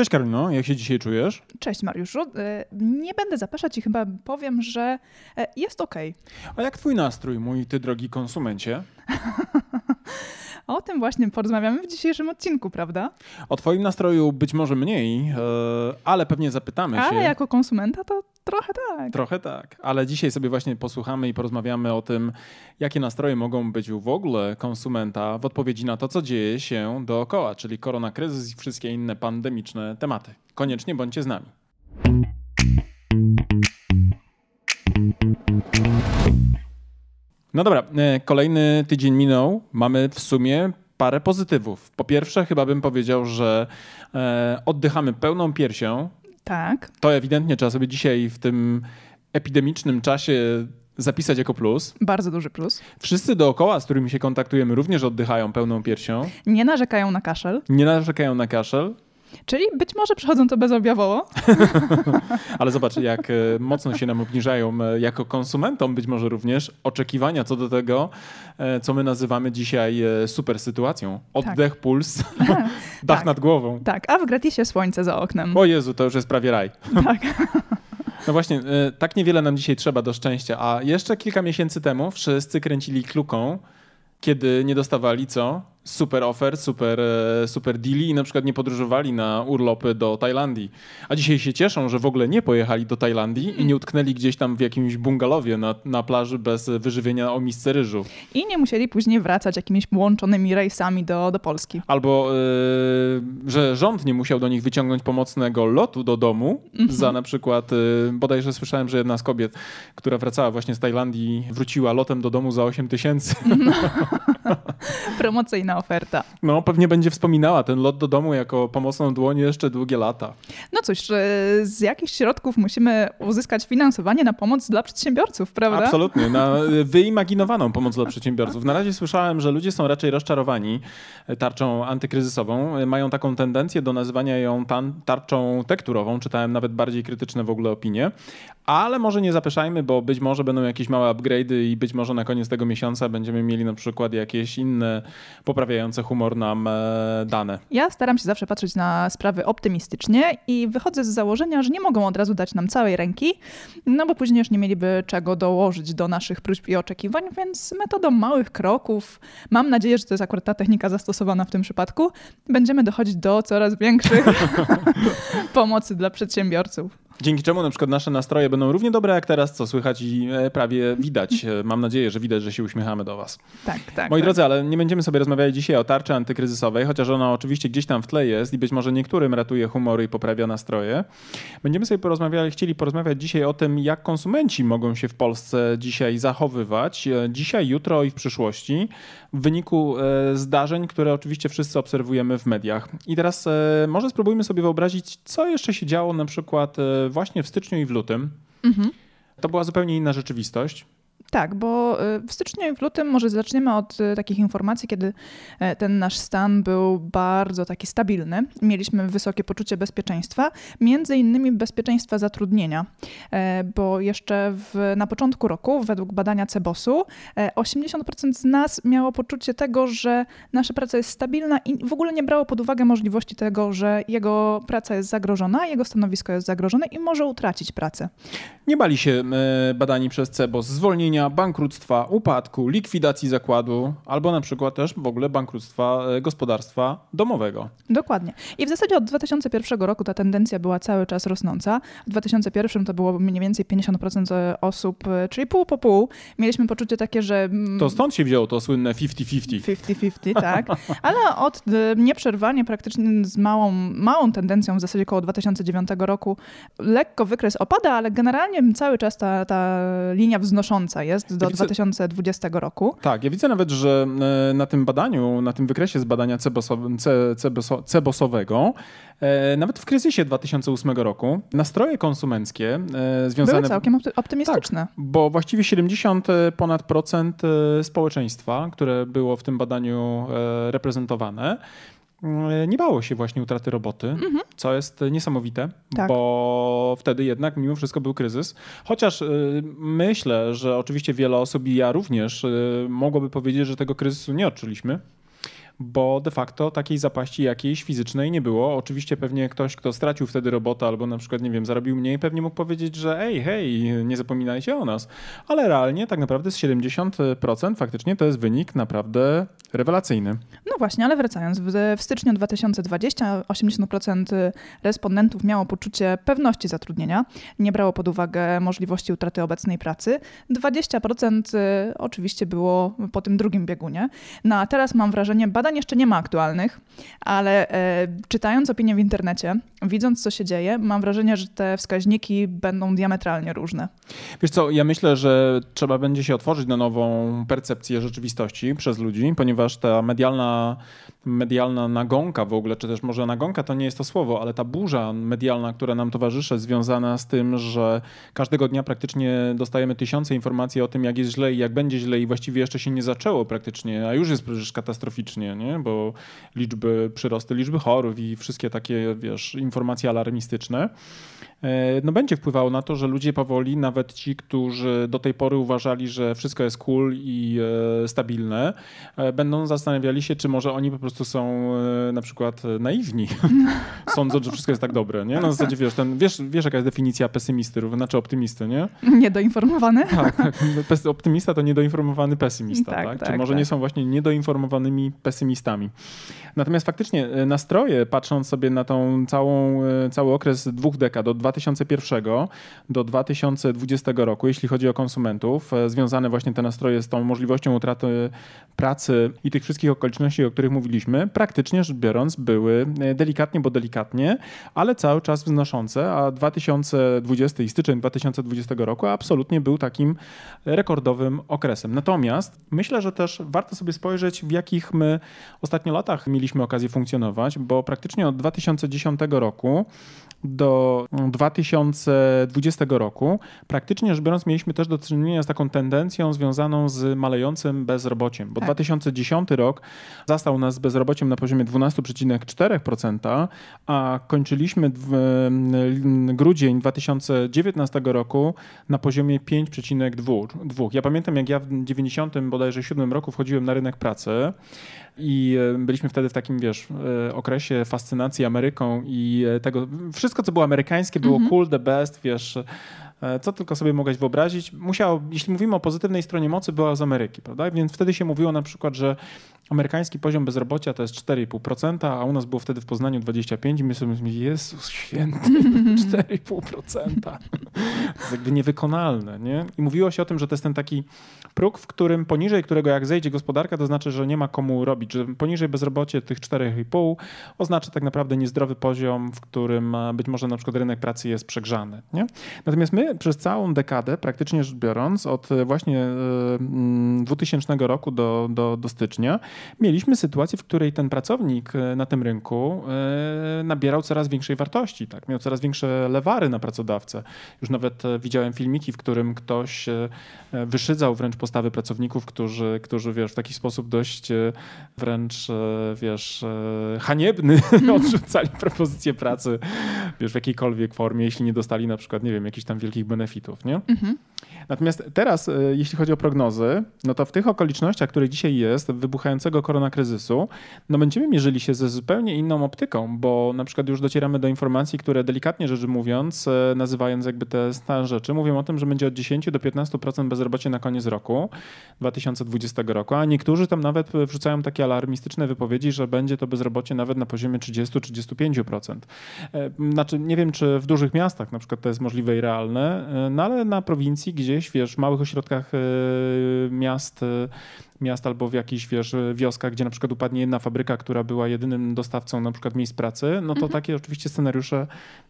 Cześć Karolino, jak się dzisiaj czujesz? Cześć Mariuszu. E, nie będę zapeszać i chyba powiem, że e, jest ok. A jak twój nastrój, mój ty drogi konsumencie? O tym właśnie porozmawiamy w dzisiejszym odcinku, prawda? O twoim nastroju być może mniej, e, ale pewnie zapytamy się. Ale jako konsumenta to trochę tak. Trochę tak, ale dzisiaj sobie właśnie posłuchamy i porozmawiamy o tym, jakie nastroje mogą być w ogóle konsumenta w odpowiedzi na to, co dzieje się dookoła, czyli koronakryzys i wszystkie inne pandemiczne tematy. Koniecznie bądźcie z nami. No dobra, e, kolejny tydzień minął. Mamy w sumie parę pozytywów. Po pierwsze, chyba bym powiedział, że e, oddychamy pełną piersią. Tak. To ewidentnie trzeba sobie dzisiaj w tym epidemicznym czasie zapisać jako plus. Bardzo duży plus. Wszyscy dookoła, z którymi się kontaktujemy, również oddychają pełną piersią. Nie narzekają na kaszel. Nie narzekają na kaszel. Czyli być może przechodzą to bezobjawowo. Ale zobacz, jak e, mocno się nam obniżają e, jako konsumentom być może również oczekiwania co do tego, e, co my nazywamy dzisiaj super sytuacją. Oddech, tak. puls, dach tak. nad głową. Tak, a w gratisie słońce za oknem. O Jezu, to już jest prawie raj. Tak. No właśnie, tak niewiele nam dzisiaj trzeba do szczęścia, a jeszcze kilka miesięcy temu wszyscy kręcili kluką, kiedy nie dostawali co? Super offer, super, e, super deali i na przykład nie podróżowali na urlopy do Tajlandii. A dzisiaj się cieszą, że w ogóle nie pojechali do Tajlandii i nie utknęli gdzieś tam w jakimś bungalowie na, na plaży bez wyżywienia o misce ryżu. I nie musieli później wracać jakimiś łączonymi rejsami do, do Polski. Albo, yy, że rząd nie musiał do nich wyciągnąć pomocnego lotu do domu mhm. za na przykład, yy, bodajże słyszałem, że jedna z kobiet, która wracała właśnie z Tajlandii, wróciła lotem do domu za 8 tysięcy. No. Promocyjna oferta. No, pewnie będzie wspominała ten lot do domu jako pomocną dłoń jeszcze długie lata. No cóż, z jakichś środków musimy uzyskać finansowanie na pomoc dla przedsiębiorców, prawda? Absolutnie, na wyimaginowaną pomoc dla przedsiębiorców. Na razie słyszałem, że ludzie są raczej rozczarowani tarczą antykryzysową. Mają taką tendencję do nazywania ją tarczą tekturową. Czytałem nawet bardziej krytyczne w ogóle opinie. Ale może nie zapeszajmy, bo być może będą jakieś małe upgrade'y i być może na koniec tego miesiąca będziemy mieli na przykład jakieś inne poprawiające humor nam e, dane. Ja staram się zawsze patrzeć na sprawy optymistycznie i wychodzę z założenia, że nie mogą od razu dać nam całej ręki, no bo później już nie mieliby czego dołożyć do naszych próśb i oczekiwań, więc metodą małych kroków, mam nadzieję, że to jest akurat ta technika zastosowana w tym przypadku, będziemy dochodzić do coraz większych pomocy dla przedsiębiorców. Dzięki czemu na przykład nasze nastroje będą równie dobre jak teraz, co słychać i e, prawie widać. E, mam nadzieję, że widać, że się uśmiechamy do Was. Tak, tak. Moi tak. drodzy, ale nie będziemy sobie rozmawiali dzisiaj o tarczy antykryzysowej, chociaż ona oczywiście gdzieś tam w tle jest i być może niektórym ratuje humory i poprawia nastroje. Będziemy sobie porozmawiali, chcieli porozmawiać dzisiaj o tym, jak konsumenci mogą się w Polsce dzisiaj zachowywać, e, dzisiaj, jutro i w przyszłości, w wyniku zdarzeń, które oczywiście wszyscy obserwujemy w mediach. I teraz może spróbujmy sobie wyobrazić, co jeszcze się działo na przykład właśnie w styczniu i w lutym. Mhm. To była zupełnie inna rzeczywistość. Tak, bo y, w styczniu i w lutym może zaczniemy od y, takich informacji, kiedy e, ten nasz stan był bardzo taki stabilny. Mieliśmy wysokie poczucie bezpieczeństwa, między innymi bezpieczeństwa zatrudnienia, e, bo jeszcze w, na początku roku, według badania Cebosu, 80% e, z nas miało poczucie tego, że nasza praca jest stabilna i w ogóle nie brało pod uwagę możliwości tego, że jego praca jest zagrożona, jego stanowisko jest zagrożone i może utracić pracę. Nie bali się badani przez Cebos bankructwa, upadku, likwidacji zakładu albo na przykład też w ogóle bankructwa e, gospodarstwa domowego. Dokładnie. I w zasadzie od 2001 roku ta tendencja była cały czas rosnąca. W 2001 to było mniej więcej 50% e, osób, e, czyli pół po pół. Mieliśmy poczucie takie, że... Mm, to stąd się wzięło to słynne 50-50. 50-50, tak. Ale od nieprzerwanie praktycznie z małą, małą tendencją w zasadzie około 2009 roku lekko wykres opada, ale generalnie cały czas ta, ta linia wznosząca jest jest do ja 2020 roku. Tak, ja widzę nawet, że e, na tym badaniu, na tym wykresie z badania cebosowego, e, nawet w kryzysie 2008 roku, nastroje konsumenckie e, związane... Były całkiem optymistyczne. Tak, bo właściwie 70 ponad procent społeczeństwa, które było w tym badaniu reprezentowane, nie bało się właśnie utraty roboty, mhm. co jest niesamowite, tak. bo wtedy jednak mimo wszystko był kryzys. Chociaż y, myślę, że oczywiście wiele osób i ja również y, mogłoby powiedzieć, że tego kryzysu nie odczuliśmy. Bo de facto takiej zapaści jakiejś fizycznej nie było. Oczywiście pewnie ktoś, kto stracił wtedy robota albo na przykład, nie wiem, zarobił mniej, pewnie mógł powiedzieć, że ej, hej, nie zapominajcie o nas. Ale realnie tak naprawdę z 70% faktycznie to jest wynik naprawdę rewelacyjny. No właśnie, ale wracając, w, w styczniu 2020 80% respondentów miało poczucie pewności zatrudnienia, nie brało pod uwagę możliwości utraty obecnej pracy. 20% y, oczywiście było po tym drugim biegunie. No a teraz mam wrażenie, badań jeszcze nie ma aktualnych, ale e, czytając opinie w internecie, widząc co się dzieje, mam wrażenie, że te wskaźniki będą diametralnie różne. Wiesz co, ja myślę, że trzeba będzie się otworzyć na nową percepcję rzeczywistości przez ludzi, ponieważ ta medialna, medialna nagonka w ogóle, czy też może nagonka to nie jest to słowo, ale ta burza medialna, która nam towarzyszy, związana z tym, że każdego dnia praktycznie dostajemy tysiące informacji o tym, jak jest źle i jak będzie źle i właściwie jeszcze się nie zaczęło praktycznie, a już jest przecież katastroficznie, nie? bo liczby, przyrosty liczby chorób i wszystkie takie, wiesz, informacje alarmistyczne. E, no będzie wpływało na to, że ludzie powoli, nawet ci, którzy do tej pory uważali, że wszystko jest cool i e, stabilne, e, będą zastanawiali się, czy może oni po prostu są na przykład naiwni, sądząc, że wszystko jest tak dobre. Nie? Na zasadzie wiesz, ten, wiesz, wiesz jaka jest definicja pesymisty, znaczy optymisty, nie? Niedoinformowany. Tak, tak. Optymista to niedoinformowany pesymista. Tak, tak? tak Czy może tak. nie są właśnie niedoinformowanymi pesymistami. Natomiast faktycznie nastroje, patrząc sobie na tą całą, cały okres dwóch dekad, od 2001 do 2020 roku, jeśli chodzi o konsumentów, e, związane właśnie te nastroje z tą możliwością utraty pracy i tych wszystkich okoliczności, o których mówiliśmy, praktycznie rzecz biorąc były e, delikatnie, bo delikatnie, ale cały czas wznoszące, a 2020 i styczeń 2020 roku absolutnie był takim rekordowym okresem. Natomiast myślę, że też warto sobie spojrzeć, w jakich my ostatnio latach mieliśmy okazję funkcjonować, bo praktycznie od 2010 roku do 2020 roku, praktycznie rzecz biorąc, mieliśmy też do czynienia z taką tendencją związaną z malejącym bezrobociem, bo tak. 2010 rok zastał nas z bezrobociem na poziomie 12,4%, a kończyliśmy w grudzień 2019 roku na poziomie 5,2%. Ja pamiętam, jak ja w 90 bodajże 7 roku wchodziłem na rynek pracy i e, byliśmy wtedy w takim, wiesz, e, okresie fascynacji Ameryką i e, tego, wszystko co było amerykańskie było -hmm. cool, the best, wiesz, co tylko sobie mogłeś wyobrazić. Musiało, jeśli mówimy o pozytywnej stronie mocy, była z Ameryki, prawda? Więc wtedy się mówiło na przykład, że amerykański poziom bezrobocia to jest 4,5%, a u nas było wtedy w Poznaniu 25% i my sobie myślimy, Jezus święty, 4,5%. to jest jakby niewykonalne, nie? I mówiło się o tym, że to jest ten taki próg, w którym poniżej którego jak zejdzie gospodarka, to znaczy, że nie ma komu robić, że poniżej bezrobocie tych 4,5 oznacza tak naprawdę niezdrowy poziom, w którym być może na przykład rynek pracy jest przegrzany, nie? Natomiast my przez całą dekadę, praktycznie rzecz biorąc, od właśnie 2000 mm, roku do, do, do stycznia, mieliśmy sytuację, w której ten pracownik e, na tym rynku e, nabierał coraz większej wartości, tak? miał coraz większe lewary na pracodawcę. Już nawet e, widziałem filmiki, w którym ktoś wyszydzał wręcz postawy pracowników, którzy, którzy wiesz, w taki sposób dość wręcz, wiesz, haniebny odrzucali propozycję pracy, wiesz, w jakiejkolwiek formie, jeśli nie dostali na przykład, nie wiem, jakichś tam wielkich benefitów, nie? Mhm. Natomiast teraz, jeśli chodzi o prognozy, no to w tych okolicznościach, które dzisiaj jest, wybuchającego koronakryzysu, no będziemy mierzyli się ze zupełnie inną optyką, bo na przykład już docieramy do informacji, które delikatnie rzecz mówiąc, e, nazywając jakby te stare rzeczy, mówią o tym, że będzie od 10 do 15% bezrobocie na koniec roku 2020 roku, a niektórzy tam nawet wrzucają takie alarmistyczne wypowiedzi, że będzie to bezrobocie nawet na poziomie 30-35%. E, znaczy, nie wiem, czy w dużych miastach na przykład to jest możliwe i realne, e, no ale na prowincji gdzieś, wiesz, w małych ośrodkach miast miast albo w jakichś, wiesz, wioskach, gdzie na przykład upadnie jedna fabryka, która była jedynym dostawcą na przykład miejsc pracy, no to mhm. takie oczywiście scenariusze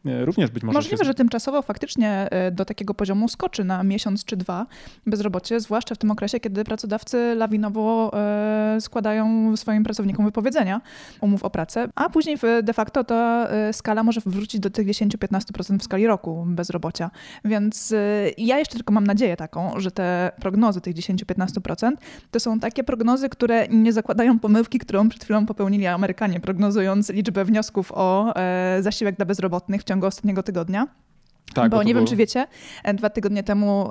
e, również być może Możliwe, się... że tymczasowo faktycznie e, do takiego poziomu skoczy na miesiąc czy dwa bezrobocie, zwłaszcza w tym okresie, kiedy pracodawcy lawinowo e, składają swoim pracownikom wypowiedzenia umów o pracę, a później de facto ta skala może wrócić do tych 10-15% w skali roku bezrobocia. Więc ja jeszcze tylko mam nadzieję taką, że te prognozy tych 10-15% to są takie prognozy, które nie zakładają pomyłki, którą przed chwilą popełnili Amerykanie, prognozując liczbę wniosków o e, zasiłek dla bezrobotnych w ciągu ostatniego tygodnia Tak, bo, bo nie było... wiem, czy wiecie, e, dwa tygodnie temu,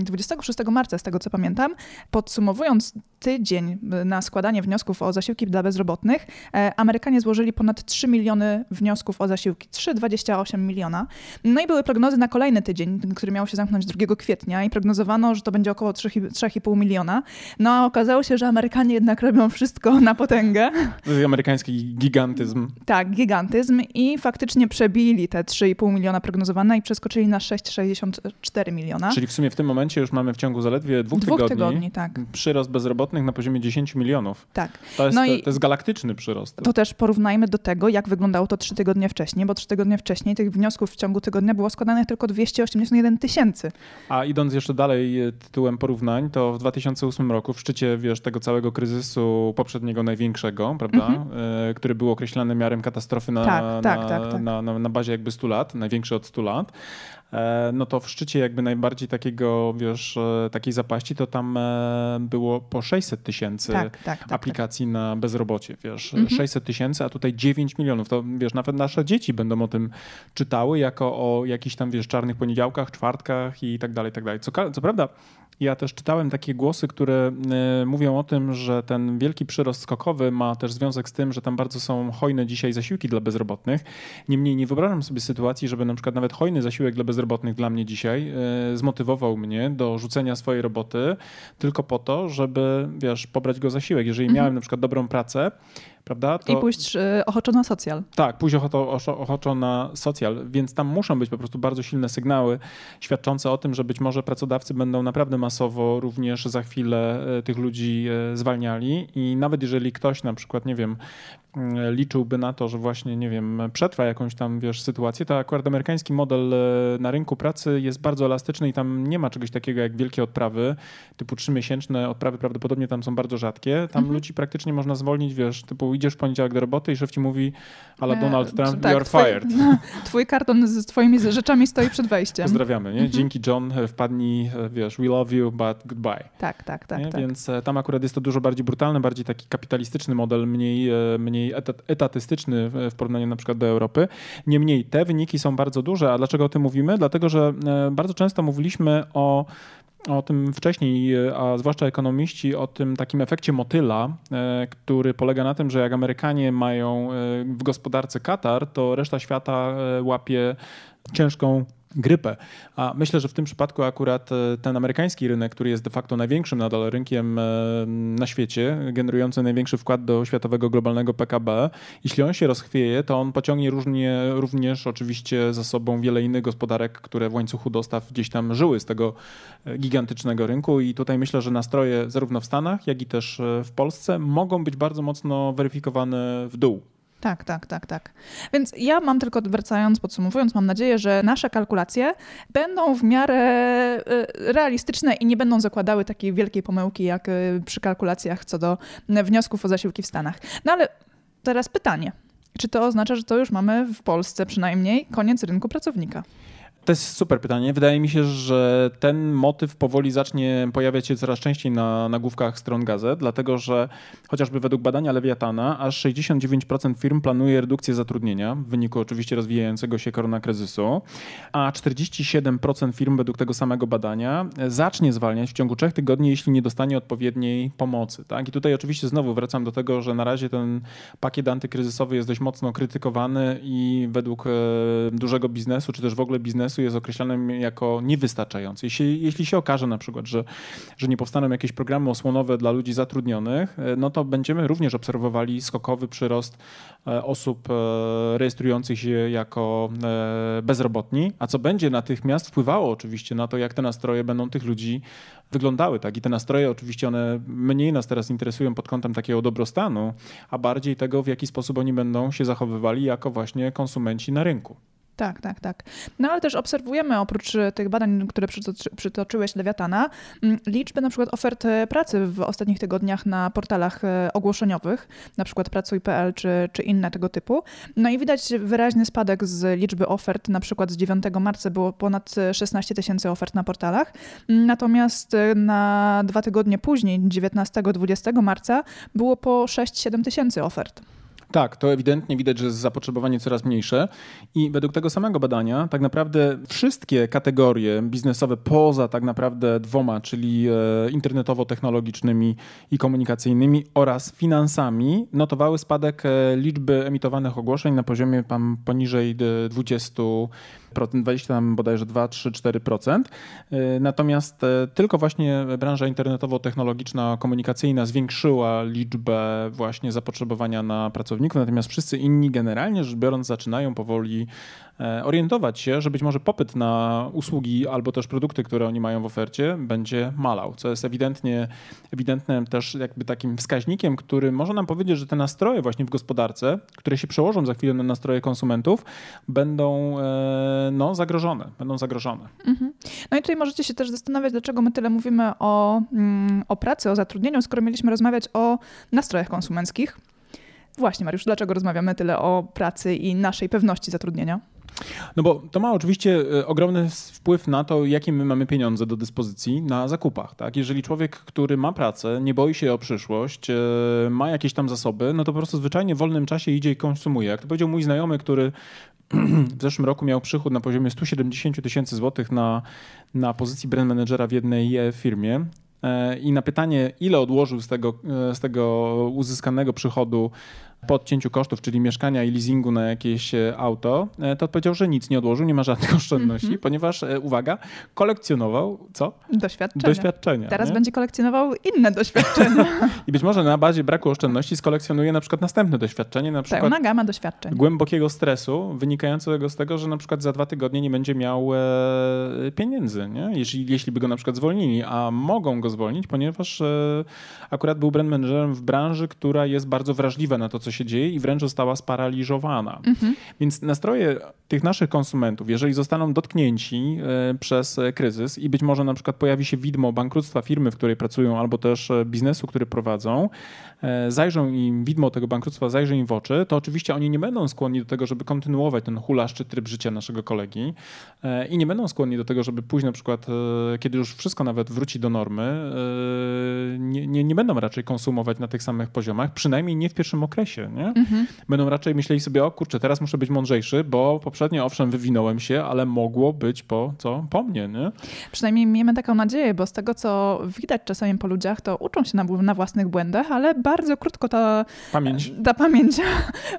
26 marca, z tego co pamiętam, podsumowując tydzień e, na składanie wniosków o zasiłki dla bezrobotnych, e, Amerykanie złożyli ponad 3 miliony wniosków o zasiłki. 3,28 miliona. No i były prognozy na kolejny tydzień, który miał się zamknąć 2 kwietnia i prognozowano, że to będzie około 3,5 miliona. No a okazało się, że Amerykanie jednak robią wszystko na potęgę. To jest amerykański gigantyzm. Tak, gigantyzm i faktycznie przebili te 3,5 miliona prognozowane i przeskoczyli na 6,64 miliona. Czyli w sumie w tym momencie już mamy w ciągu zaledwie dwóch, dwóch tygodni, tygodni tak. przyrost bezrobotnych na poziomie 10 milionów. Tak. To jest, no to, to jest galaktyczny przyrost. To też porównajmy do tego, jak wyglądało to trzy tygodnie wcześniej, bo trzy tygodnie wcześniej tych wniosków w ciągu tygodnia było składanych tylko 281 tysięcy. A idąc jeszcze dalej tytułem porównań, to w 2008 roku w szczycie wiesz, tego całego kryzysu poprzedniego największego, prawda, mhm. y, który był określany miarem katastrofy na, tak, na, tak, tak, tak. na, na, na bazie jakby 100 lat, największy od 100 lat, lat, e, no to w szczycie jakby najbardziej takiego, wiesz, e, takiej zapaści, to tam e, było po 600 tysięcy tak, tak, tak, aplikacji tak. na bezrobocie, wiesz, mhm. 600 tysięcy, a tutaj 9 milionów, to wiesz, nawet nasze dzieci będą o tym czytały jako o jakichś tam, wiesz, czarnych poniedziałkach, czwartkach i tak dalej, tak dalej. Co, co prawda ja też czytałem takie głosy, które y, mówią o tym, że ten wielki przyrost skokowy ma też związek z tym, że tam bardzo są hojne dzisiaj zasiłki dla bezrobotnych. Niemniej nie wyobrażam sobie sytuacji, żeby na przykład nawet hojny zasiłek dla bezrobotnych dla mnie dzisiaj y, zmotywował mnie do rzucenia swojej roboty tylko po to, żeby, wiesz, pobrać go zasiłek. Jeżeli mhm. miałem na przykład dobrą pracę, prawda? To... I pójść y, ochoczo na socjal. Tak, pójść ochoczo, ochoczo na socjal, więc tam muszą być po prostu bardzo silne sygnały świadczące o tym, że być może pracodawcy będą naprawdę masowo również za chwilę y, tych ludzi y, zwalniali i nawet jeżeli ktoś na przykład, nie wiem, liczyłby na to, że właśnie, nie wiem, przetrwa jakąś tam, wiesz, sytuację, to akurat amerykański model na rynku pracy jest bardzo elastyczny i tam nie ma czegoś takiego jak wielkie odprawy, typu trzymiesięczne odprawy prawdopodobnie tam są bardzo rzadkie. Tam mhm. ludzi praktycznie można zwolnić, wiesz, typu idziesz w poniedziałek do roboty i szef ci mówi, ale e, Donald Trump, tak, you are twój, fired. No, twój karton z twoimi rzeczami stoi przed wejściem. Pozdrawiamy, nie? Mhm. Dzięki John, e, wpadnij, e, wiesz, we love you, but goodbye. Tak, tak, tak, tak. Więc tam akurat jest to dużo bardziej brutalny, bardziej taki kapitalistyczny model, mniej, mniej etatystyczny w porównaniu na przykład do Europy. Niemniej te wyniki są bardzo duże, a dlaczego o tym mówimy? Dlatego, że bardzo często mówiliśmy o o tym wcześniej, a zwłaszcza ekonomiści, o tym takim efekcie motyla, e, który polega na tym, że jak Amerykanie mają e, w gospodarce Katar, to reszta świata e, łapie ciężką grypę. A myślę, że w tym przypadku akurat e, ten amerykański rynek, który jest de facto największym nadal rynkiem e, na świecie, generujący największy wkład do światowego globalnego PKB, jeśli on się rozchwieje, to on pociągnie różnie, również oczywiście za sobą wiele innych gospodarek, które w łańcuchu dostaw gdzieś tam żyły z tego e, gigantycznego rynku i tutaj myślę, że nastroje zarówno w Stanach, jak i też w Polsce mogą być bardzo mocno weryfikowane w dół. Tak, tak, tak, tak. Więc ja mam tylko, wracając, podsumowując, mam nadzieję, że nasze kalkulacje będą w miarę y, realistyczne i nie będą zakładały takiej wielkiej pomyłki, jak y, przy kalkulacjach co do wniosków o zasiłki w Stanach. No ale teraz pytanie. Czy to oznacza, że to już mamy w Polsce przynajmniej koniec rynku pracownika? To jest super pytanie. Wydaje mi się, że ten motyw powoli zacznie pojawiać się coraz częściej na nagłówkach stron gazet, dlatego że chociażby według badania Lewiatana aż 69% firm planuje redukcję zatrudnienia w wyniku oczywiście rozwijającego się koronakryzysu, a 47% firm według tego samego badania zacznie zwalniać w ciągu trzech tygodni, jeśli nie dostanie odpowiedniej pomocy. Tak? I tutaj oczywiście znowu wracam do tego, że na razie ten pakiet antykryzysowy jest dość mocno krytykowany i według e, dużego biznesu, czy też w ogóle biznesu jest określany jako niewystarczający. Jeśli, jeśli się okaże na przykład, że, że nie powstaną jakieś programy osłonowe dla ludzi zatrudnionych, e, no to będziemy również obserwowali skokowy przyrost e, osób e, rejestrujących się jako bezrobotni, a co będzie natychmiast wpływało oczywiście na to, jak te nastroje będą tych ludzi wyglądały. Tak? I te nastroje oczywiście one mniej nas teraz interesują pod kątem takiego dobrostanu, a bardziej tego, w jaki sposób oni będą się zachowywali jako właśnie konsumenci na rynku. Tak, tak, tak. No ale też obserwujemy oprócz e, tych badań, które przytoczyłeś Lewiatana, mm, liczbę na przykład ofert e, pracy w ostatnich tygodniach na portalach e, ogłoszeniowych, na przykład pracuj.pl czy, czy inne tego typu. No i widać wyraźny spadek z liczby ofert, na przykład z 9 marca było ponad 16 tysięcy ofert na portalach, natomiast na dwa tygodnie później, 19-20 marca, było po 6-7 tysięcy ofert. Tak, to ewidentnie widać, że jest zapotrzebowanie coraz mniejsze i według tego samego badania tak naprawdę wszystkie kategorie biznesowe poza tak naprawdę dwoma, czyli e, internetowo-technologicznymi i komunikacyjnymi oraz finansami notowały spadek e, liczby emitowanych ogłoszeń na poziomie poniżej 20 20 tam bodajże 2, 3, 4%. Natomiast e, tylko właśnie branża internetowo-technologiczna, komunikacyjna zwiększyła liczbę właśnie zapotrzebowania na pracowników, natomiast wszyscy inni generalnie rzecz biorąc zaczynają powoli orientować się, że być może popyt na usługi albo też produkty, które oni mają w ofercie, będzie malał, co jest ewidentnie, ewidentnym też jakby takim wskaźnikiem, który może nam powiedzieć, że te nastroje właśnie w gospodarce, które się przełożą za chwilę na nastroje konsumentów, będą e, no, zagrożone. Będą zagrożone. Mhm. No i tutaj możecie się też zastanawiać, dlaczego my tyle mówimy o, mm, o pracy, o zatrudnieniu, skoro mieliśmy rozmawiać o nastrojach konsumenckich. Właśnie, Mariusz, dlaczego rozmawiamy tyle o pracy i naszej pewności zatrudnienia? No bo to ma oczywiście e, ogromny wpływ na to, jakie my mamy pieniądze do dyspozycji na zakupach. Tak? Jeżeli człowiek, który ma pracę, nie boi się o przyszłość, e, ma jakieś tam zasoby, no to po prostu zwyczajnie w wolnym czasie idzie i konsumuje. Jak to powiedział mój znajomy, który w zeszłym roku miał przychód na poziomie 170 tysięcy złotych na, na pozycji brand managera w jednej e, firmie. I na pytanie, ile odłożył z tego, z tego uzyskanego przychodu po odcięciu kosztów, czyli mieszkania i leasingu na jakieś e, auto, e, to odpowiedział, że nic nie odłożył, nie ma żadnych oszczędności, mm -hmm. ponieważ, e, uwaga, kolekcjonował co? Doświadczenia. Doświadczenia Teraz nie? będzie kolekcjonował inne doświadczenia. I być może na bazie braku oszczędności skolekcjonuje na przykład następne doświadczenie, na przykład Pełna gama doświadczeń. głębokiego stresu wynikającego z tego, że na przykład za dwa tygodnie nie będzie miał pieniędzy, nie? Jeśli, jeśli by go na przykład zwolnili, a mogą go zwolnić, ponieważ akurat był brand managerem w branży, która jest bardzo wrażliwa na to, co się dzieje i wręcz została sparaliżowana. Mhm. Więc nastroje tych naszych konsumentów, jeżeli zostaną dotknięci e, przez kryzys i być może na przykład pojawi się widmo bankructwa firmy, w której pracują, albo też e, biznesu, który prowadzą, e, zajrzą im, widmo tego bankructwa zajrzy im w oczy, to oczywiście oni nie będą skłonni do tego, żeby kontynuować ten hulaszczy tryb życia naszego kolegi i nie będą skłonni do tego, żeby pójść na przykład, kiedy już wszystko nawet wróci do normy, nie, nie, nie będą raczej konsumować na tych samych poziomach, przynajmniej nie w pierwszym okresie nie? Mhm. Będą raczej myśleli sobie, o kurczę, teraz muszę być mądrzejszy, bo poprzednio owszem wywinąłem się, ale mogło być po co? Po mnie, nie? Przynajmniej miejmy taką nadzieję, bo z tego, co widać czasami po ludziach, to uczą się na, na własnych błędach, ale bardzo krótko ta pamięć. ta pamięć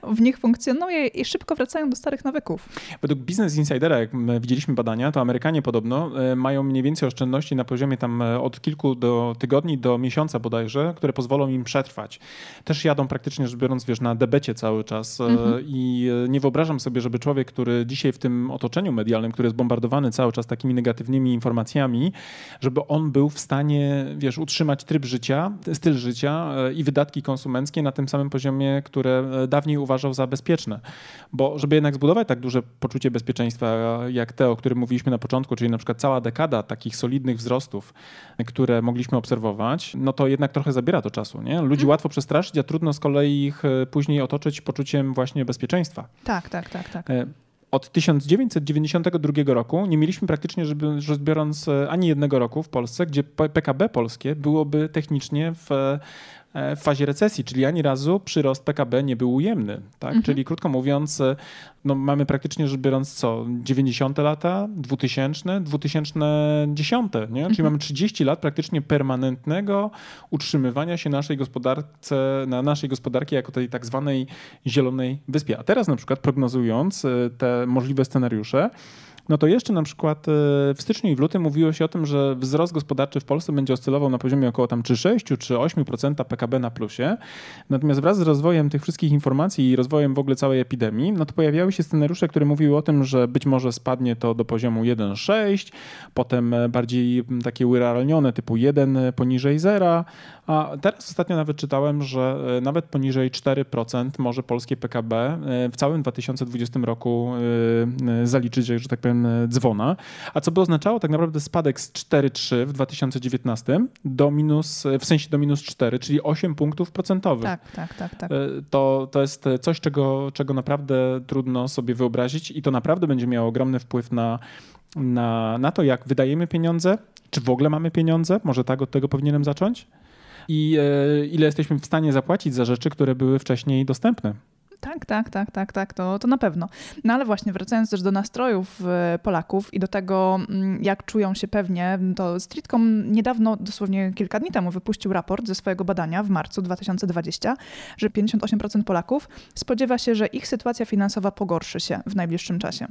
w nich funkcjonuje i szybko wracają do starych nawyków. Według Business Insidera, jak widzieliśmy badania, to Amerykanie podobno e, mają mniej więcej oszczędności na poziomie tam e, od kilku do tygodni do miesiąca bodajże, które pozwolą im przetrwać. Też jadą praktycznie rzecz biorąc, wiesz, na debecie cały czas e, mhm. i nie wyobrażam sobie, żeby człowiek, który dzisiaj w tym otoczeniu medialnym, który jest bombardowany cały czas takimi negatywnymi informacjami, żeby on był w stanie, wiesz, utrzymać tryb życia, styl życia i wydatki konsumenckie na tym samym poziomie, które dawniej uważał za bezpieczne. Bo żeby jednak zbudować tak duże poczucie bezpieczeństwa, jak te, o którym mówiliśmy na początku, czyli na przykład cała dekada takich solidnych wzrostów, które mogliśmy obserwować, no to jednak trochę zabiera to czasu. Nie? Ludzi mhm. łatwo przestraszyć, a trudno z kolei ich później otoczyć poczuciem właśnie bezpieczeństwa. Tak, tak, tak, tak. E, od 1992 roku nie mieliśmy praktycznie, żeby rzecz biorąc, e, ani jednego roku w Polsce, gdzie PKB polskie byłoby technicznie w E, w fazie recesji, czyli ani razu przyrost PKB nie był ujemny. Tak? Mhm. Czyli krótko mówiąc, e, no mamy praktycznie rzecz biorąc co, 90 lata, 2000, 2010, nie? czyli mhm. mamy 30 lat praktycznie permanentnego utrzymywania się naszej gospodarce, na naszej gospodarki jako tej tak zwanej zielonej wyspie. A teraz na przykład prognozując e, te możliwe scenariusze, no to jeszcze na przykład e, w styczniu i w lutym mówiło się o tym, że wzrost gospodarczy w Polsce będzie oscylował na poziomie około tam czy 6 czy 8% PKB na plusie. Natomiast wraz z rozwojem tych wszystkich informacji i rozwojem w ogóle całej epidemii, no to pojawiały się scenariusze, które mówiły o tym, że być może spadnie to do poziomu 1,6, potem e, bardziej takie urealnione typu 1 poniżej zera, a teraz ostatnio nawet czytałem, że e, nawet poniżej 4% może polskie PKB w całym 2020 roku zaliczyć, że tak powiem, dzwona, a co by oznaczało tak naprawdę spadek z 4,3 w 2019 do minus, w sensie do minus 4, czyli 8 punktów procentowych. Tak, tak, tak. tak. E, to, to jest coś, czego, czego naprawdę trudno sobie wyobrazić i to naprawdę będzie miało ogromny wpływ na, na, na to, jak wydajemy pieniądze, czy w ogóle mamy pieniądze, może tak od tego powinienem zacząć? I e, ile jesteśmy w stanie zapłacić za rzeczy, które były wcześniej dostępne. Tak, tak, tak, tak, tak, to, to na pewno. No ale właśnie, wracając też do nastrojów e, Polaków i do tego, mm, jak czują się pewnie, to Streetcom niedawno, dosłownie kilka dni temu, wypuścił raport ze swojego badania w marcu 2020, że 58% Polaków spodziewa się, że ich sytuacja finansowa pogorszy się w najbliższym czasie.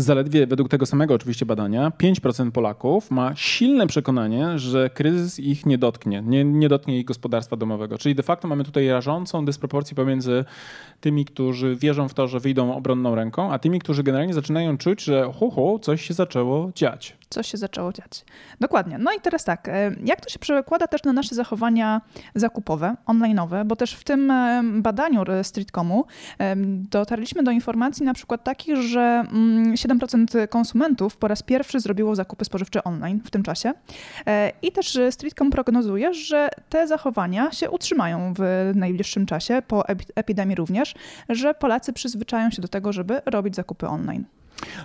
Zaledwie według tego samego oczywiście badania 5% Polaków ma silne przekonanie, że kryzys ich nie dotknie, nie, nie dotknie ich gospodarstwa domowego. Czyli de facto mamy tutaj rażącą dysproporcję pomiędzy tymi, którzy wierzą w to, że wyjdą obronną ręką, a tymi, którzy generalnie zaczynają czuć, że hu, hu coś się zaczęło dziać coś się zaczęło dziać. Dokładnie. No i teraz tak, e, jak to się przekłada też na nasze zachowania zakupowe, online'owe, bo też w tym e, badaniu Streetcomu e, dotarliśmy do informacji na przykład takich, że 7% mm, konsumentów po raz pierwszy zrobiło zakupy spożywcze online w tym czasie i też Streetcom prognozuje, że te zachowania się utrzymają w najbliższym czasie, po epidemii również, że Polacy przyzwyczają się do tego, żeby robić zakupy online.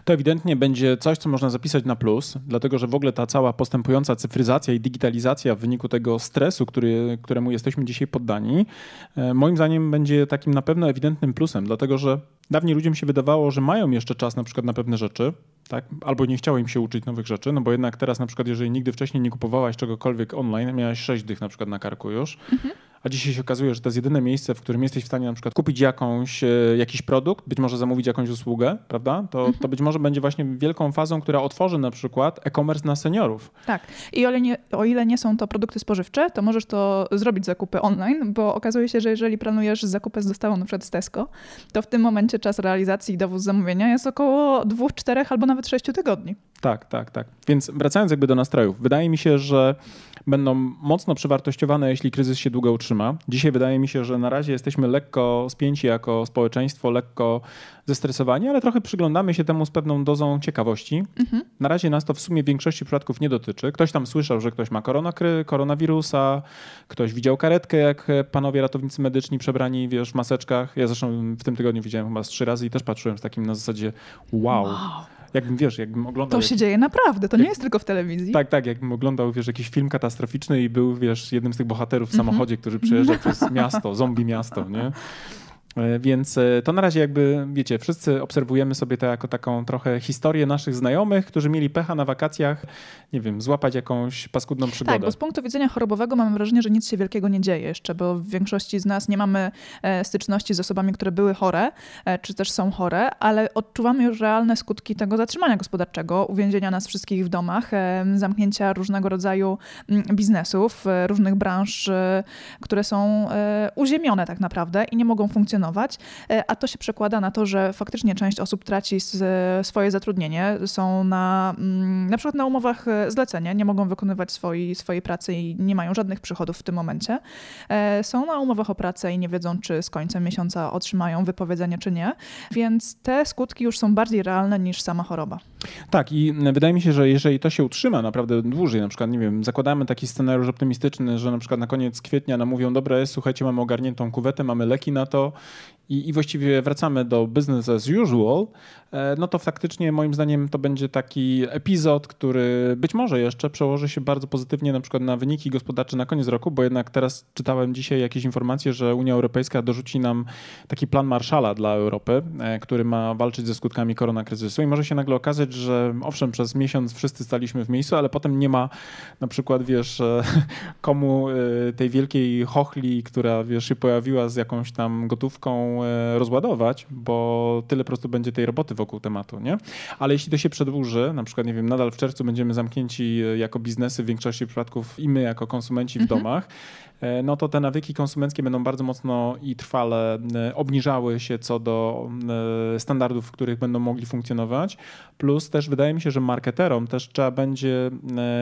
To ewidentnie będzie coś, co można zapisać na plus, dlatego że w ogóle ta cała postępująca cyfryzacja i digitalizacja w wyniku tego stresu, który, któremu jesteśmy dzisiaj poddani, e, moim zdaniem będzie takim na pewno ewidentnym plusem, dlatego że dawniej ludziom się wydawało, że mają jeszcze czas na przykład na pewne rzeczy, tak? albo nie chciało im się uczyć nowych rzeczy, no bo jednak teraz na przykład, jeżeli nigdy wcześniej nie kupowałaś czegokolwiek online, miałaś sześć dych na przykład na karku już, mhm a dzisiaj się okazuje, że to jest jedyne miejsce, w którym jesteś w stanie na przykład kupić jakąś, e, jakiś produkt, być może zamówić jakąś usługę, prawda? To, mhm. to być może będzie właśnie wielką fazą, która otworzy na przykład e-commerce na seniorów. Tak. I o ile, nie, o ile nie są to produkty spożywcze, to możesz to zrobić zakupy online, bo okazuje się, że jeżeli planujesz zakupy z dostawą na przykład z Tesco, to w tym momencie czas realizacji i dowóz zamówienia jest około dwóch, czterech albo nawet sześciu tygodni. Tak, tak, tak. Więc wracając jakby do nastrojów, wydaje mi się, że będą mocno przewartościowane, jeśli kryzys się długo utrzyma. Dzisiaj wydaje mi się, że na razie jesteśmy lekko spięci jako społeczeństwo, lekko zestresowani, ale trochę przyglądamy się temu z pewną dozą ciekawości. Mhm. Na razie nas to w sumie w większości przypadków nie dotyczy. Ktoś tam słyszał, że ktoś ma koronakry, koronawirusa, ktoś widział karetkę, jak panowie ratownicy medyczni przebrani wiesz, w maseczkach. Ja zresztą w tym tygodniu widziałem chyba z trzy razy i też patrzyłem z takim na zasadzie wow. wow jakbym, wiesz, jakbym oglądał... To się dzieje naprawdę, to jak, nie jest tylko w telewizji. Tak, tak, jakbym oglądał, wiesz, jakiś film katastroficzny i był, wiesz, jednym z tych bohaterów w -hmm. samochodzie, który przejeżdża przez miasto, zombie miasto, nie? E, więc e, to na razie jakby, wiecie, wszyscy obserwujemy sobie to jako taką trochę historię naszych znajomych, którzy mieli pecha na wakacjach, nie wiem, złapać jakąś paskudną przygodę. Tak, bo z punktu widzenia chorobowego mamy wrażenie, że nic się wielkiego nie dzieje jeszcze, bo w większości z nas nie mamy e, styczności z osobami, które były chore, czy też są chore, ale odczuwamy już realne skutki tego zatrzymania gospodarczego, uwięzienia nas wszystkich w domach, zamknięcia różnego rodzaju mm, biznesów, różnych branż, które są uziemione tak naprawdę i nie mogą funkcjonować E, a to się przekłada na to, że faktycznie część osób traci swoje zatrudnienie, są na, mm, na przykład na umowach e, zlecenia, nie mogą wykonywać swojej, swojej pracy i nie mają żadnych przychodów w tym momencie. E, są na umowach o pracę i nie wiedzą, czy z końcem miesiąca otrzymają wypowiedzenie, czy nie, więc te skutki już są bardziej realne niż sama choroba. Tak i wydaje mi się, że jeżeli to się utrzyma naprawdę dłużej, na przykład, nie wiem, zakładamy taki scenariusz optymistyczny, że na przykład na koniec kwietnia nam mówią, dobra, słuchajcie, mamy ogarniętą kuwetę, mamy leki na to i, i właściwie wracamy do business as usual, e, no to faktycznie moim zdaniem to będzie taki epizod, który być może jeszcze przełoży się bardzo pozytywnie na przykład na wyniki gospodarcze na koniec roku, bo jednak teraz czytałem dzisiaj jakieś informacje, że Unia Europejska dorzuci nam taki plan Marszala dla Europy, e, który ma walczyć ze skutkami koronakryzysu i może się nagle okazać, że owszem, przez miesiąc wszyscy staliśmy w miejscu, ale potem nie ma na przykład, wiesz, e, komu tej wielkiej chochli, która, wiesz, się pojawiła z jakąś tam gotówką E, rozładować, bo tyle po prostu będzie tej roboty wokół tematu, nie? Ale jeśli to się przedłuży, na przykład, nie wiem, nadal w czerwcu będziemy zamknięci e, jako biznesy w większości przypadków i my jako konsumenci w mhm. domach, E, no to te nawyki konsumenckie będą bardzo mocno i trwale e, obniżały się co do e, standardów, w których będą mogli funkcjonować. Plus też wydaje mi się, że marketerom też trzeba będzie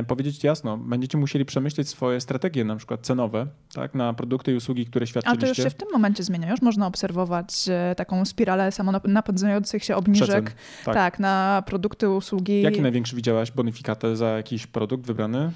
powiedzieć jasno, będziecie musieli przemyśleć swoje strategie na przykład cenowe, tak, na produkty i usługi, które świadczyliście. A to już się w tym momencie zmienia. Już można obserwować taką spiralę samonapędzających się obniżek. Przecen, tak. tak, na produkty, usługi. Jaki największy widziałaś bonifikatę za jakiś produkt wybrany?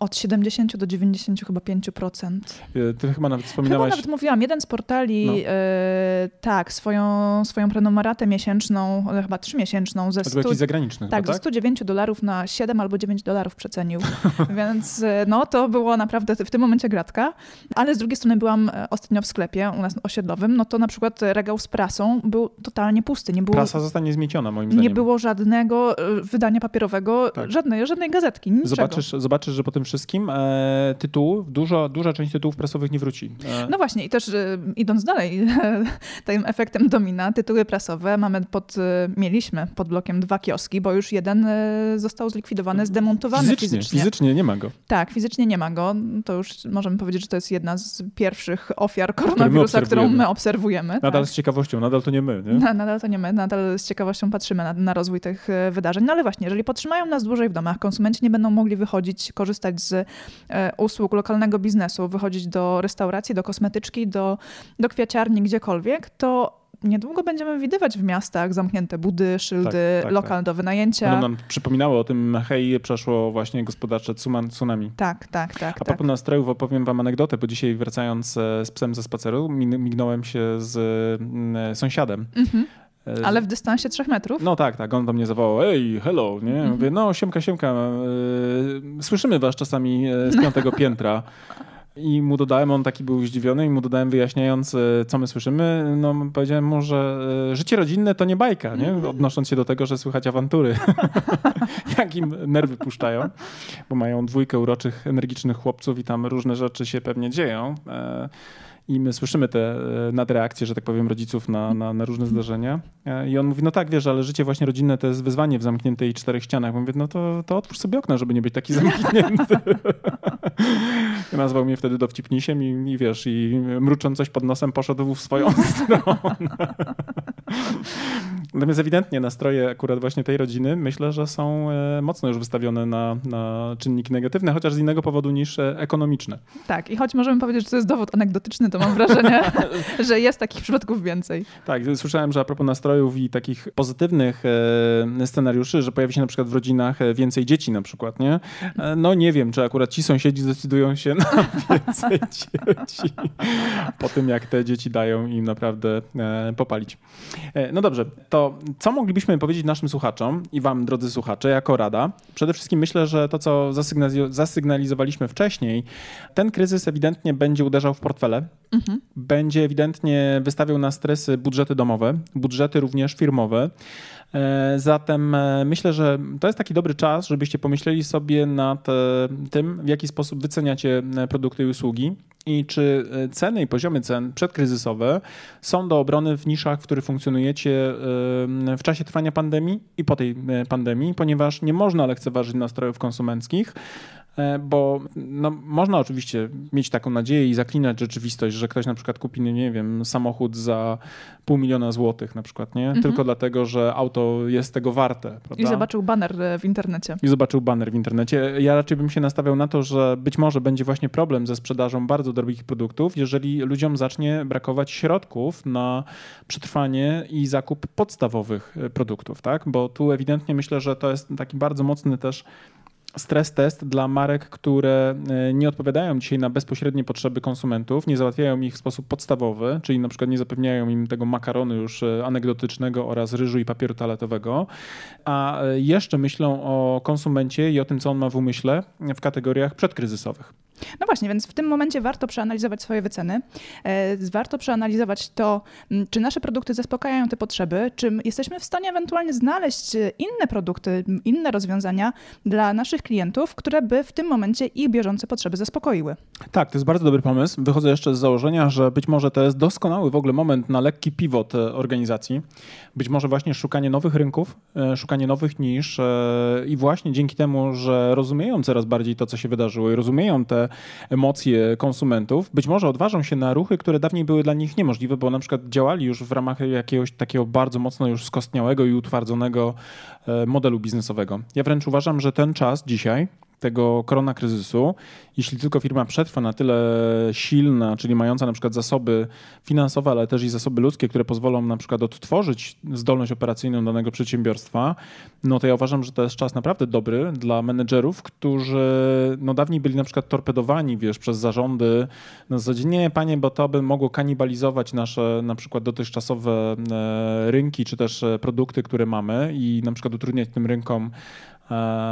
Od 70 do 90 chyba 5%. Y, Ty chyba nawet Chyba wspominałaś... nawet mówiłam, jeden z portali, No. e, tak, swoją, swoją prenumeratę miesięczną, e, chyba trzymiesięczną, ze To był 100, jakiś zagraniczny tak, chyba, ze tak? 109 dolarów na 7 albo 9 dolarów przecenił. Więc e, no, to było naprawdę w tym momencie gratka. Ale z drugiej strony byłam e, ostatnio w sklepie u nas osiedlowym, no to na przykład regał z prasą był totalnie pusty. Nie było, Prasa zostanie zmieciona moim zdaniem. nie było żadnego e, wydania papierowego, Tak. żadnej, żadnej gazetki, niczego. Zobaczysz, zobaczysz, że po tym wszystkim e, tytułów, dużo, duża część tytułów prasowych nie wróci. E, No właśnie, i też y, idąc dalej, tym efektem domina, tytuły prasowe mamy pod, y, mieliśmy pod blokiem dwa kioski, bo już jeden y, został zlikwidowany, zdemontowany fizycznie, fizycznie. fizycznie nie ma go. Tak, fizycznie nie ma go. To już możemy powiedzieć, że to jest jedna z pierwszych ofiar koronawirusa, którą my obserwujemy. Nadal tak. z ciekawością, nadal to nie my. Nie? Na, nadal to nie my, nadal z ciekawością patrzymy na, na rozwój tych e, wydarzeń. No ale właśnie, jeżeli potrzymają nas dłużej w domach, konsumenci nie będą mogli wychodzić, korzystać z e, usług lokalnego biznesu, wychodzić do restauracji, do kosmetyczki, do, do kwiaciarni, gdziekolwiek, to niedługo będziemy widywać w miastach zamknięte budy, szyldy, Tak, tak, lokal do wynajęcia. Będą nam przypominało o tym, hej, przeszło właśnie gospodarcze tsunami. Tak, tak, tak. A tak. propos nastrojów opowiem wam anegdotę, bo dzisiaj wracając e, z psem ze spaceru, mignąłem się z mm, sąsiadem. Mhm. E, Ale w dystansie trzech metrów? No tak, tak, on do mnie zawołał, ej, hello, nie? Mhm. Mówię, no siemka, siemka, e, słyszymy was czasami e, z piątego piętra. I mu dodałem, on taki był zdziwiony i mu dodałem wyjaśniając, co my słyszymy, no powiedziałem mu, że życie rodzinne to nie bajka, nie? Odnosząc się do tego, że słychać awantury. Jak im nerwy puszczają, bo mają dwójkę uroczych, energicznych chłopców i tam różne rzeczy się pewnie dzieją. I my słyszymy te e, nadreakcje, że tak powiem, rodziców na, na, na różne zdarzenia. E, I on mówi, no tak, wiesz, ale życie właśnie rodzinne to jest wyzwanie w zamkniętej czterech ścianach. Mówię, no to, to otwórz sobie okno, żeby nie być taki zamknięty. Nazwał mnie wtedy dowcipnisiem i, i wiesz, i mrucząc coś pod nosem poszedł w swoją stronę. Natomiast ewidentnie nastroje akurat właśnie tej rodziny myślę, że są e, mocno już wystawione na, na czynniki negatywne, chociaż z innego powodu niż e, ekonomiczne. Tak, i choć możemy powiedzieć, że to jest dowód anegdotyczny, to mam wrażenie, że jest takich przypadków więcej. Tak, słyszałem, że a propos nastrojów i takich pozytywnych e, scenariuszy, że pojawi się na przykład w rodzinach więcej dzieci na przykład, nie? No nie wiem, czy akurat ci sąsiedzi zdecydują się na więcej dzieci po tym, jak te dzieci dają im naprawdę popalić. No dobrze, to co moglibyśmy powiedzieć naszym słuchaczom i wam, drodzy słuchacze, jako rada? Przede wszystkim myślę, że to, co zasygnali- zasygnalizowaliśmy wcześniej, ten kryzys ewidentnie będzie uderzał w portfele, Mhm. będzie ewidentnie wystawiał na stresy budżety domowe, budżety również firmowe. E, Zatem e, myślę, że to jest taki dobry czas, żebyście pomyśleli sobie nad e, tym, w jaki sposób wyceniacie produkty i usługi i czy ceny i poziomy cen przedkryzysowe są do obrony w niszach, w których funkcjonujecie w czasie trwania pandemii i po tej pandemii, ponieważ nie można lekceważyć nastrojów konsumenckich. E, Bo no, można oczywiście mieć taką nadzieję i zaklinać rzeczywistość, że ktoś na przykład kupi, nie wiem, samochód za pół miliona złotych na przykład, nie? Tylko dlatego, że auto jest tego warte. Prawda? I zobaczył baner e, w internecie. I zobaczył baner w internecie. Ja raczej bym się nastawiał na to, że być może będzie właśnie problem ze sprzedażą bardzo drogich produktów, jeżeli ludziom zacznie brakować środków na przetrwanie i zakup podstawowych e, produktów, tak? Bo tu ewidentnie myślę, że to jest taki bardzo mocny też stres test dla marek, które e, nie odpowiadają dzisiaj na bezpośrednie potrzeby konsumentów, nie załatwiają ich w sposób podstawowy, czyli na przykład nie zapewniają im tego makaronu już e, anegdotycznego oraz ryżu i papieru toaletowego, a e, jeszcze myślą o konsumencie i o tym, co on ma w umyśle w kategoriach przedkryzysowych. No właśnie, więc w tym momencie warto przeanalizować swoje wyceny. E, warto przeanalizować to, czy nasze produkty zaspokajają te potrzeby, czy jesteśmy w stanie ewentualnie znaleźć e, inne produkty, inne rozwiązania dla naszych klientów, które by w tym momencie ich bieżące potrzeby zaspokoiły. Tak, to jest bardzo dobry pomysł. Wychodzę jeszcze z założenia, że być może to jest doskonały w ogóle moment na lekki pivot e, organizacji. Być może właśnie szukanie nowych rynków, szukanie nowych nisz i właśnie dzięki temu, że rozumieją coraz bardziej to, co się wydarzyło i rozumieją te emocje konsumentów, być może odważą się na ruchy, które dawniej były dla nich niemożliwe, bo na przykład działali już w ramach jakiegoś takiego bardzo mocno już skostniałego i utwardzonego e, modelu biznesowego. Ja wręcz uważam, że ten czas dzisiaj tego korona kryzysu, jeśli tylko firma przetrwa na tyle silna, czyli mająca na przykład zasoby finansowe, ale też i zasoby ludzkie, które pozwolą na przykład odtworzyć zdolność operacyjną danego przedsiębiorstwa, no to ja uważam, że to jest czas naprawdę dobry dla menedżerów, którzy no dawniej byli na przykład torpedowani, wiesz, przez zarządy na zasadzie nie, panie, bo to by mogło kanibalizować nasze na przykład dotychczasowe e, rynki, czy też e, produkty, które mamy i na przykład utrudniać tym rynkom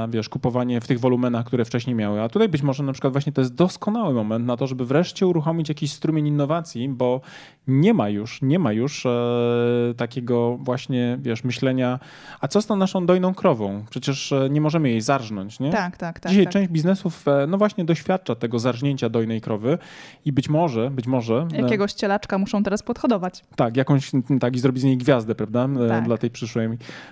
wiesz, kupowanie w tych wolumenach, które wcześniej miały. A tutaj być może na przykład właśnie to jest doskonały moment na to, żeby wreszcie uruchomić jakiś strumień innowacji, bo nie ma już, nie ma już e, takiego właśnie, wiesz, myślenia, a co z tą naszą dojną krową? Przecież e, nie możemy jej zarżnąć, nie? Tak, tak, tak. Dzisiaj tak. część biznesów, e, no właśnie doświadcza tego zarżnięcia dojnej krowy i być może, być może... E, Jakiegoś cielaczka muszą teraz podhodować. Tak, jakąś, tak i zrobić z niej gwiazdę, prawda? Tak. Dla tej przyszłej,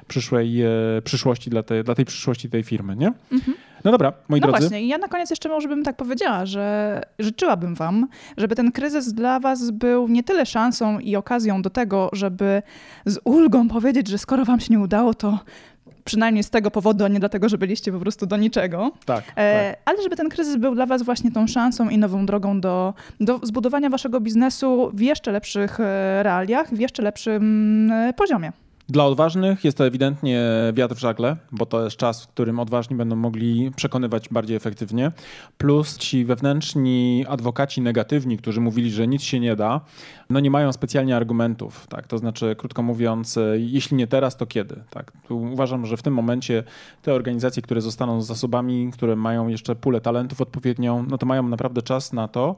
przyszłej przyszłości, dla tej, dla tej przyszłości przyszłości tej firmy, nie? Mhm. No dobra, moi no drodzy. No właśnie, ja na koniec jeszcze może bym tak powiedziała, że życzyłabym wam, żeby ten kryzys dla was był nie tyle szansą i okazją do tego, żeby z ulgą powiedzieć, że skoro wam się nie udało, to przynajmniej z tego powodu, a nie dlatego, że byliście po prostu do niczego. Tak, e, tak. Ale żeby ten kryzys był dla was właśnie tą szansą i nową drogą do, do zbudowania waszego biznesu w jeszcze lepszych e, realiach, w jeszcze lepszym e, poziomie. Dla odważnych jest to ewidentnie wiatr w żagle, bo to jest czas, w którym odważni będą mogli przekonywać bardziej efektywnie. Plus ci wewnętrzni adwokaci negatywni, którzy mówili, że nic się nie da, no nie mają specjalnie argumentów. Tak? To znaczy, krótko mówiąc, jeśli nie teraz, to kiedy? Tak? Tu uważam, że w tym momencie te organizacje, które zostaną z zasobami, które mają jeszcze pulę talentów odpowiednią, no to mają naprawdę czas na to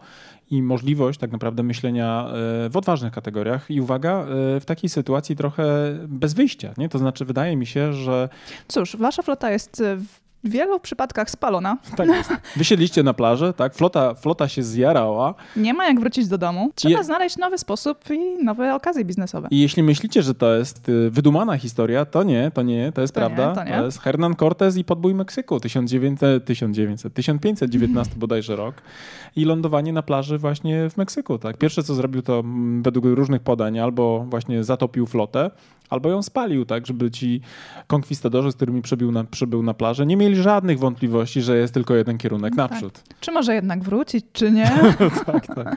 i możliwość tak naprawdę myślenia e, w odważnych kategoriach. I uwaga, e, w takiej sytuacji trochę bez wyjścia. Nie? To znaczy, wydaje mi się, że. Cóż, wasza flota jest w wielu przypadkach spalona. Tak jest. Wysiedliście na plażę, tak? Flota, flota się zjarała. Nie ma jak wrócić do domu. Trzeba Je... znaleźć nowy sposób i nowe okazje biznesowe. I jeśli myślicie, że to jest y, wydumana historia, to nie, to nie, to jest to prawda. Nie, to, nie. to jest Hernan Cortez i podbój Meksyku, 1900, 1900 1519 bodajże rok i lądowanie na plaży właśnie w Meksyku, tak? Pierwsze, co zrobił, to mm, według różnych podań albo właśnie zatopił flotę, albo ją spalił, tak, żeby ci konkwistadorzy, z którymi przybył na, przybył na plażę, nie mieli żadnych wątpliwości, że jest tylko jeden kierunek no naprzód. Tak. Czy może jednak wrócić, czy nie? tak, tak.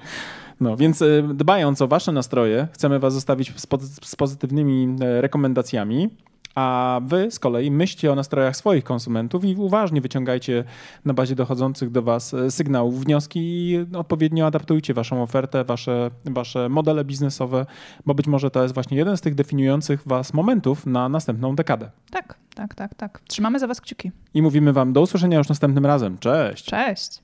No, więc e, dbając o wasze nastroje, chcemy was zostawić z, z pozytywnymi e, rekomendacjami. A wy z kolei myślcie o nastrojach swoich konsumentów i uważnie wyciągajcie na bazie dochodzących do was e, sygnałów wnioski i odpowiednio adaptujcie waszą ofertę, wasze, wasze modele biznesowe, bo być może to jest właśnie jeden z tych definiujących was momentów na następną dekadę. Tak, tak, tak, tak. Trzymamy za was kciuki. I mówimy wam do usłyszenia już następnym razem. Cześć. Cześć.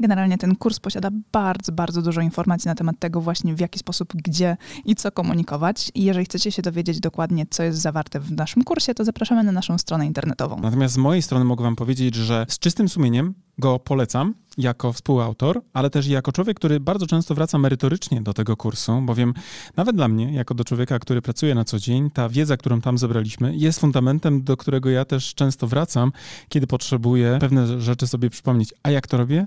Generalnie ten kurs posiada bardzo, bardzo dużo informacji na temat tego właśnie w jaki sposób, gdzie i co komunikować. I jeżeli chcecie się dowiedzieć dokładnie, co jest zawarte w naszym kursie, to zapraszamy na naszą stronę internetową. Natomiast z mojej strony mogę wam powiedzieć, że z czystym sumieniem go polecam jako współautor, ale też jako człowiek, który bardzo często wraca merytorycznie do tego kursu, bowiem nawet dla mnie, jako do człowieka, który pracuje na co dzień, ta wiedza, którą tam zebraliśmy, jest fundamentem, do którego ja też często wracam, kiedy potrzebuję pewne rzeczy sobie przypomnieć. A jak to robię?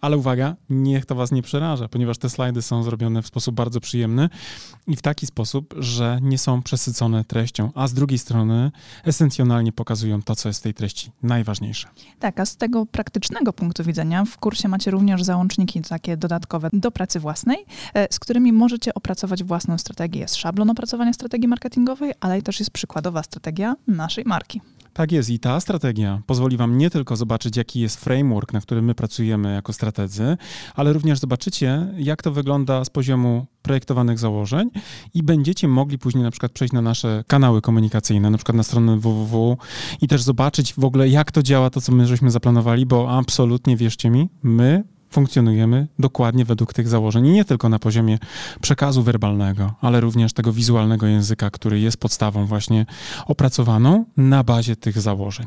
Ale uwaga, niech to was nie przeraża, ponieważ te slajdy są zrobione w sposób bardzo przyjemny i w taki sposób, że nie są przesycone treścią, a z drugiej strony esencjonalnie pokazują to, co jest w tej treści najważniejsze. Tak, a z tego praktycznego punktu widzenia w kursie macie również załączniki takie dodatkowe do pracy własnej, e, z którymi możecie opracować własną strategię. Jest szablon opracowania strategii marketingowej, ale też jest przykładowa strategia naszej marki. Tak jest i ta strategia pozwoli Wam nie tylko zobaczyć, jaki jest framework, na którym my pracujemy jako strategzy, ale również zobaczycie, jak to wygląda z poziomu projektowanych założeń i będziecie mogli później na przykład przejść na nasze kanały komunikacyjne, na przykład na stronę www i też zobaczyć w ogóle, jak to działa, to co my żeśmy zaplanowali, bo absolutnie, wierzcie mi, my funkcjonujemy dokładnie według tych założeń. I nie tylko na poziomie przekazu werbalnego, ale również tego wizualnego języka, który jest podstawą właśnie opracowaną na bazie tych założeń.